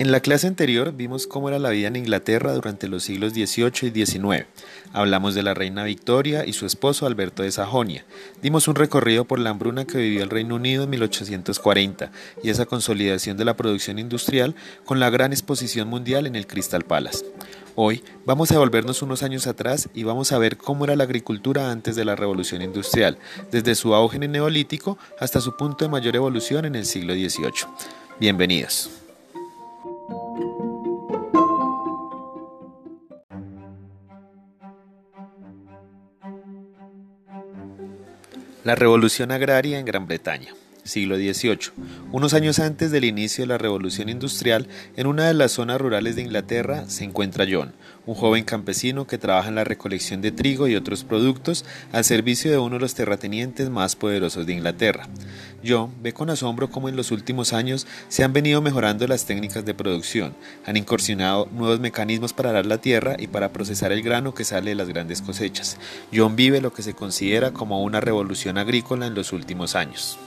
En la clase anterior vimos cómo era la vida en Inglaterra durante los siglos XVIII y XIX. Hablamos de la reina Victoria y su esposo Alberto de Sajonia. Dimos un recorrido por la hambruna que vivió el Reino Unido en 1840 y esa consolidación de la producción industrial con la gran exposición mundial en el Crystal Palace. Hoy vamos a volvernos unos años atrás y vamos a ver cómo era la agricultura antes de la revolución industrial, desde su auge en el neolítico hasta su punto de mayor evolución en el siglo XVIII. Bienvenidos. La revolución agraria en Gran Bretaña siglo XVIII. Unos años antes del inicio de la revolución industrial, en una de las zonas rurales de Inglaterra se encuentra John, un joven campesino que trabaja en la recolección de trigo y otros productos al servicio de uno de los terratenientes más poderosos de Inglaterra. John ve con asombro cómo en los últimos años se han venido mejorando las técnicas de producción, han incursionado nuevos mecanismos para arar la tierra y para procesar el grano que sale de las grandes cosechas. John vive lo que se considera como una revolución agrícola en los últimos años.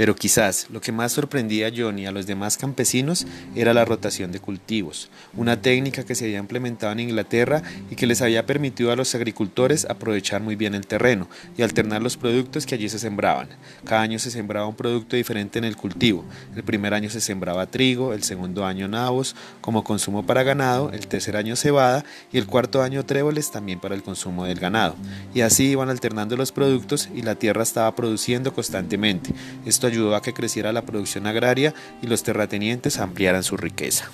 Pero quizás lo que más sorprendía a John y a los demás campesinos era la rotación de cultivos, una técnica que se había implementado en Inglaterra y que les había permitido a los agricultores aprovechar muy bien el terreno y alternar los productos que allí se sembraban. Cada año se sembraba un producto diferente en el cultivo. El primer año se sembraba trigo, el segundo año nabos como consumo para ganado, el tercer año cebada y el cuarto año tréboles también para el consumo del ganado. Y así iban alternando los productos y la tierra estaba produciendo constantemente. Esto ayudó a que creciera la producción agraria y los terratenientes ampliaran su riqueza.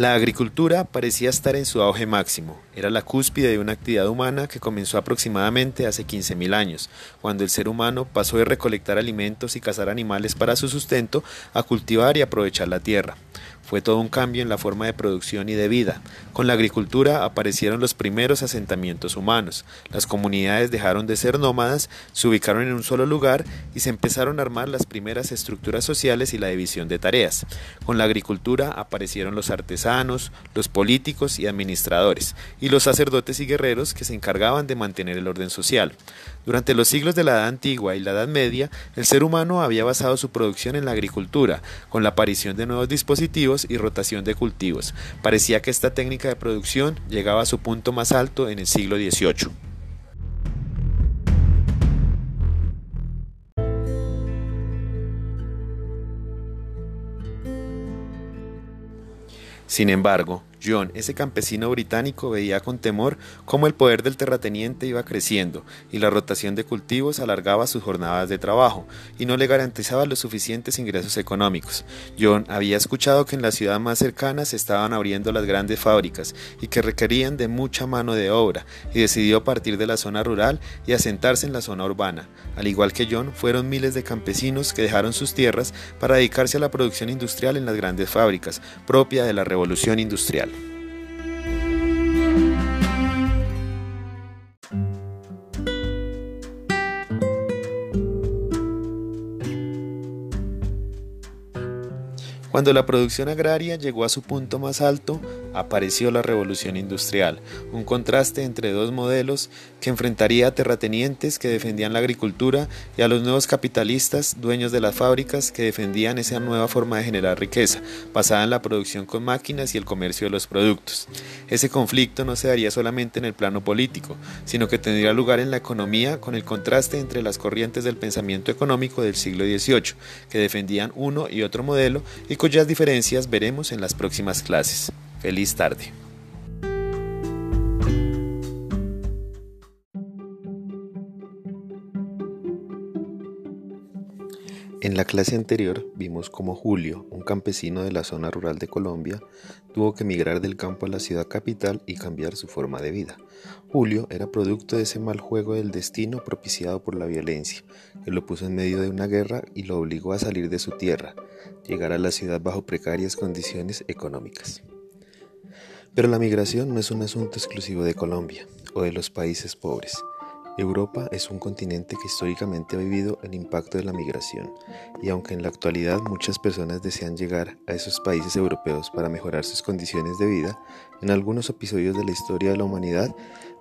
La agricultura parecía estar en su auge máximo. Era la cúspide de una actividad humana que comenzó aproximadamente hace 15.000 años, cuando el ser humano pasó de recolectar alimentos y cazar animales para su sustento a cultivar y aprovechar la tierra. Fue todo un cambio en la forma de producción y de vida. Con la agricultura aparecieron los primeros asentamientos humanos. Las comunidades dejaron de ser nómadas, se ubicaron en un solo lugar y se empezaron a armar las primeras estructuras sociales y la división de tareas. Con la agricultura aparecieron los artesanos, los políticos y administradores, y los sacerdotes y guerreros que se encargaban de mantener el orden social. Durante los siglos de la Edad Antigua y la Edad Media, el ser humano había basado su producción en la agricultura, con la aparición de nuevos dispositivos y rotación de cultivos. Parecía que esta técnica de producción llegaba a su punto más alto en el siglo XVIII. Sin embargo, John, ese campesino británico, veía con temor cómo el poder del terrateniente iba creciendo y la rotación de cultivos alargaba sus jornadas de trabajo y no le garantizaba los suficientes ingresos económicos. John había escuchado que en la ciudad más cercana se estaban abriendo las grandes fábricas y que requerían de mucha mano de obra y decidió partir de la zona rural y asentarse en la zona urbana. Al igual que John, fueron miles de campesinos que dejaron sus tierras para dedicarse a la producción industrial en las grandes fábricas, propia de la revolución industrial. Cuando la producción agraria llegó a su punto más alto, apareció la revolución industrial, un contraste entre dos modelos que enfrentaría a terratenientes que defendían la agricultura y a los nuevos capitalistas, dueños de las fábricas, que defendían esa nueva forma de generar riqueza, basada en la producción con máquinas y el comercio de los productos. Ese conflicto no se daría solamente en el plano político, sino que tendría lugar en la economía con el contraste entre las corrientes del pensamiento económico del siglo XVIII, que defendían uno y otro modelo y cuyas diferencias veremos en las próximas clases. Feliz tarde. En la clase anterior vimos cómo Julio, un campesino de la zona rural de Colombia, tuvo que emigrar del campo a la ciudad capital y cambiar su forma de vida. Julio era producto de ese mal juego del destino propiciado por la violencia, que lo puso en medio de una guerra y lo obligó a salir de su tierra, llegar a la ciudad bajo precarias condiciones económicas. Pero la migración no es un asunto exclusivo de Colombia o de los países pobres. Europa es un continente que históricamente ha vivido el impacto de la migración y aunque en la actualidad muchas personas desean llegar a esos países europeos para mejorar sus condiciones de vida, en algunos episodios de la historia de la humanidad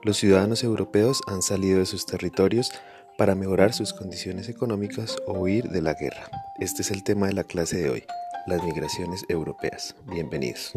los ciudadanos europeos han salido de sus territorios para mejorar sus condiciones económicas o huir de la guerra. Este es el tema de la clase de hoy, las migraciones europeas. Bienvenidos.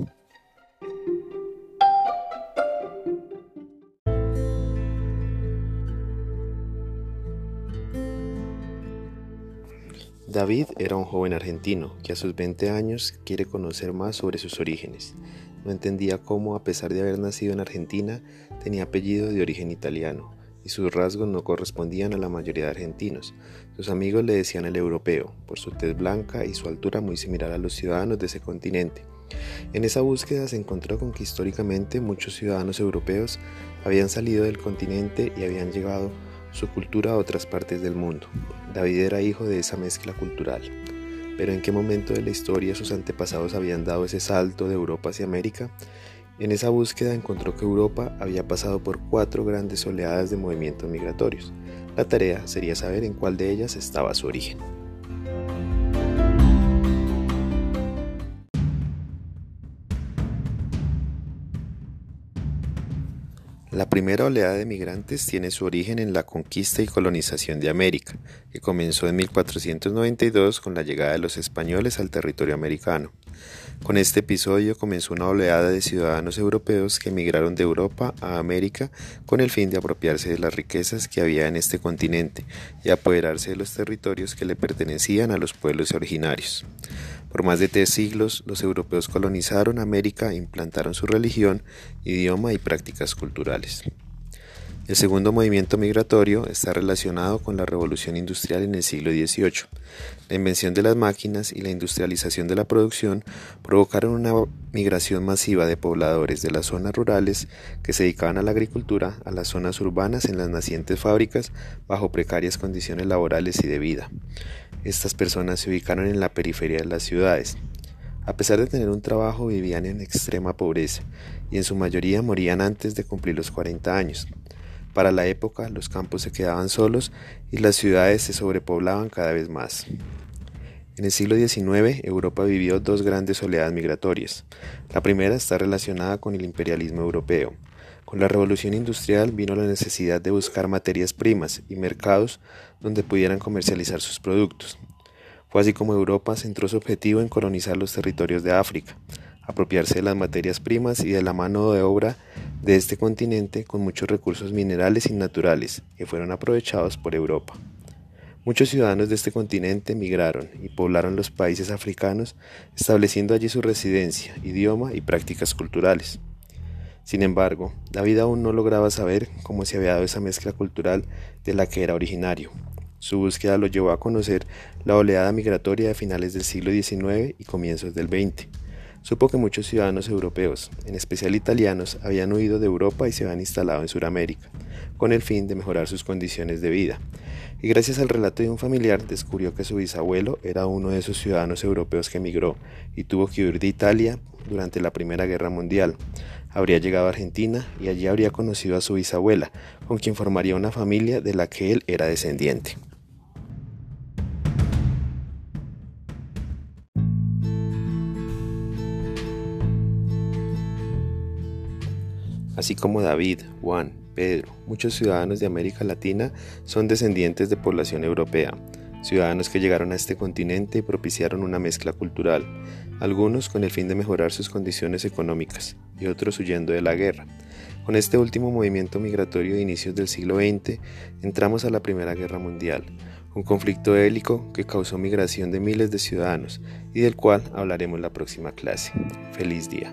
David era un joven argentino que a sus 20 años quiere conocer más sobre sus orígenes. No entendía cómo, a pesar de haber nacido en Argentina, tenía apellido de origen italiano y sus rasgos no correspondían a la mayoría de argentinos. Sus amigos le decían el europeo, por su tez blanca y su altura muy similar a los ciudadanos de ese continente. En esa búsqueda se encontró con que históricamente muchos ciudadanos europeos habían salido del continente y habían llegado su cultura a otras partes del mundo. David era hijo de esa mezcla cultural. Pero ¿en qué momento de la historia sus antepasados habían dado ese salto de Europa hacia América? En esa búsqueda encontró que Europa había pasado por cuatro grandes oleadas de movimientos migratorios. La tarea sería saber en cuál de ellas estaba su origen. La primera oleada de migrantes tiene su origen en la conquista y colonización de América, que comenzó en 1492 con la llegada de los españoles al territorio americano. Con este episodio comenzó una oleada de ciudadanos europeos que emigraron de Europa a América con el fin de apropiarse de las riquezas que había en este continente y apoderarse de los territorios que le pertenecían a los pueblos originarios. Por más de tres siglos, los europeos colonizaron América e implantaron su religión, idioma y prácticas culturales. El segundo movimiento migratorio está relacionado con la revolución industrial en el siglo XVIII. La invención de las máquinas y la industrialización de la producción provocaron una migración masiva de pobladores de las zonas rurales que se dedicaban a la agricultura a las zonas urbanas en las nacientes fábricas bajo precarias condiciones laborales y de vida. Estas personas se ubicaron en la periferia de las ciudades. A pesar de tener un trabajo, vivían en extrema pobreza y en su mayoría morían antes de cumplir los 40 años. Para la época, los campos se quedaban solos y las ciudades se sobrepoblaban cada vez más. En el siglo XIX, Europa vivió dos grandes oleadas migratorias. La primera está relacionada con el imperialismo europeo. Con la revolución industrial vino la necesidad de buscar materias primas y mercados donde pudieran comercializar sus productos. Fue así como Europa centró su objetivo en colonizar los territorios de África, apropiarse de las materias primas y de la mano de obra de este continente con muchos recursos minerales y naturales que fueron aprovechados por Europa. Muchos ciudadanos de este continente migraron y poblaron los países africanos, estableciendo allí su residencia, idioma y prácticas culturales. Sin embargo, David aún no lograba saber cómo se había dado esa mezcla cultural de la que era originario. Su búsqueda lo llevó a conocer la oleada migratoria de finales del siglo XIX y comienzos del XX. Supo que muchos ciudadanos europeos, en especial italianos, habían huido de Europa y se habían instalado en Sudamérica, con el fin de mejorar sus condiciones de vida. Y gracias al relato de un familiar descubrió que su bisabuelo era uno de esos ciudadanos europeos que emigró y tuvo que huir de Italia durante la Primera Guerra Mundial. Habría llegado a Argentina y allí habría conocido a su bisabuela, con quien formaría una familia de la que él era descendiente. Así como David, Juan, Pedro, muchos ciudadanos de América Latina son descendientes de población europea, ciudadanos que llegaron a este continente y propiciaron una mezcla cultural, algunos con el fin de mejorar sus condiciones económicas y otros huyendo de la guerra. Con este último movimiento migratorio de inicios del siglo XX entramos a la Primera Guerra Mundial, un conflicto bélico que causó migración de miles de ciudadanos y del cual hablaremos la próxima clase. Feliz día.